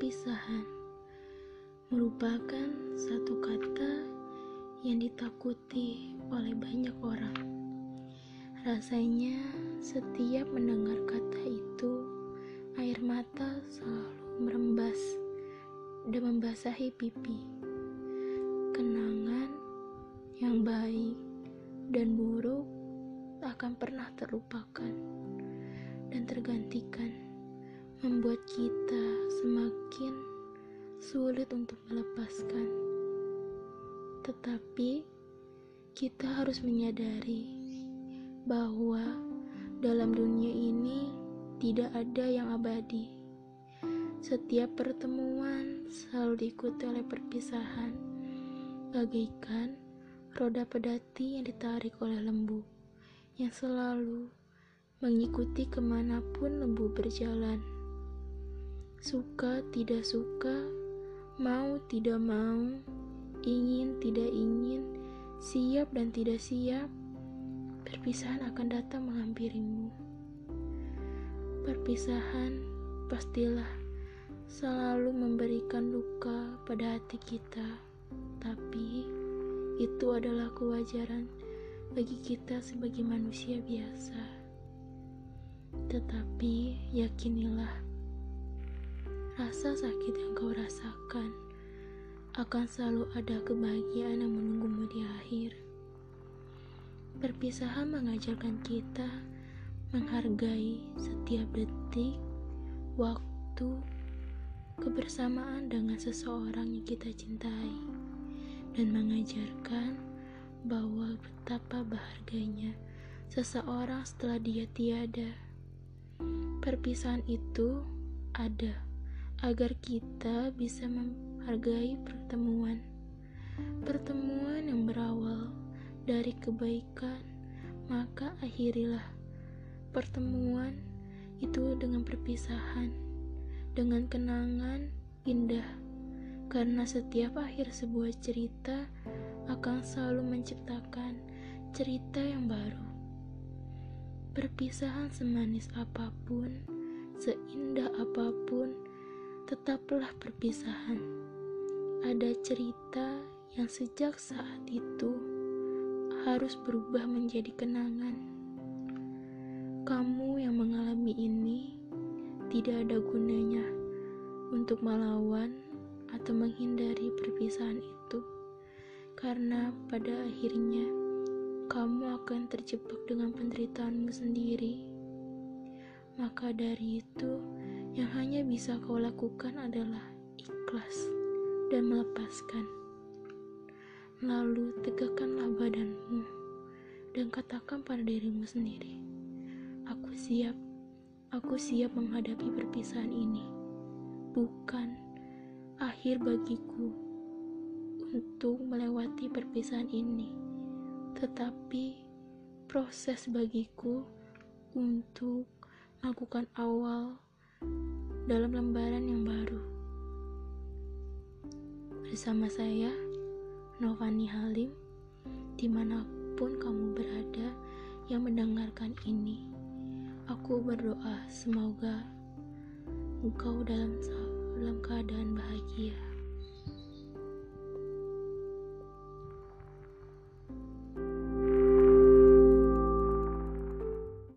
Perpisahan merupakan satu kata yang ditakuti oleh banyak orang. Rasanya, setiap mendengar kata itu, air mata selalu merembas dan membasahi pipi. Kenangan yang baik dan buruk akan pernah terlupakan dan tergantikan membuat kita semakin sulit untuk melepaskan. Tetapi kita harus menyadari bahwa dalam dunia ini tidak ada yang abadi. Setiap pertemuan selalu diikuti oleh perpisahan, bagaikan roda pedati yang ditarik oleh lembu yang selalu mengikuti ke mana pun lembu berjalan suka tidak suka, mau tidak mau, ingin tidak ingin, siap dan tidak siap, perpisahan akan datang menghampirimu. Perpisahan pastilah selalu memberikan luka pada hati kita, tapi itu adalah kewajaran bagi kita sebagai manusia biasa. Tetapi yakinilah Rasa sakit yang kau rasakan akan selalu ada kebahagiaan yang menunggumu di akhir. Perpisahan mengajarkan kita menghargai setiap detik, waktu, kebersamaan dengan seseorang yang kita cintai, dan mengajarkan bahwa betapa berharganya seseorang setelah dia tiada. Perpisahan itu ada agar kita bisa menghargai pertemuan. Pertemuan yang berawal dari kebaikan, maka akhirilah pertemuan itu dengan perpisahan, dengan kenangan indah. Karena setiap akhir sebuah cerita akan selalu menciptakan cerita yang baru. Perpisahan semanis apa pun, seindah apa pun, tetaplah perpisahan. Ada cerita yang sejak saat itu harus berubah menjadi kenangan. Kamu yang mengalami ini tidak ada gunanya untuk melawan atau menghindari perpisahan itu, karena pada akhirnya kamu akan terjebak dengan penderitaanmu sendiri. Maka dari itu, yang hanya bisa kau lakukan adalah ikhlas dan melepaskan. Lalu tegakkanlah badanmu dan katakan pada dirimu sendiri, "Aku siap, aku siap menghadapi perpisahan ini. Bukan akhir bagiku untuk melewati perpisahan ini, tetapi proses bagiku untuk melakukan awal dalam lembaran yang baru. Bersama saya, Novani Halim, di mana pun kamu berada yang mendengarkan ini, aku berdoa semoga engkau dalam dalam keadaan bahagia.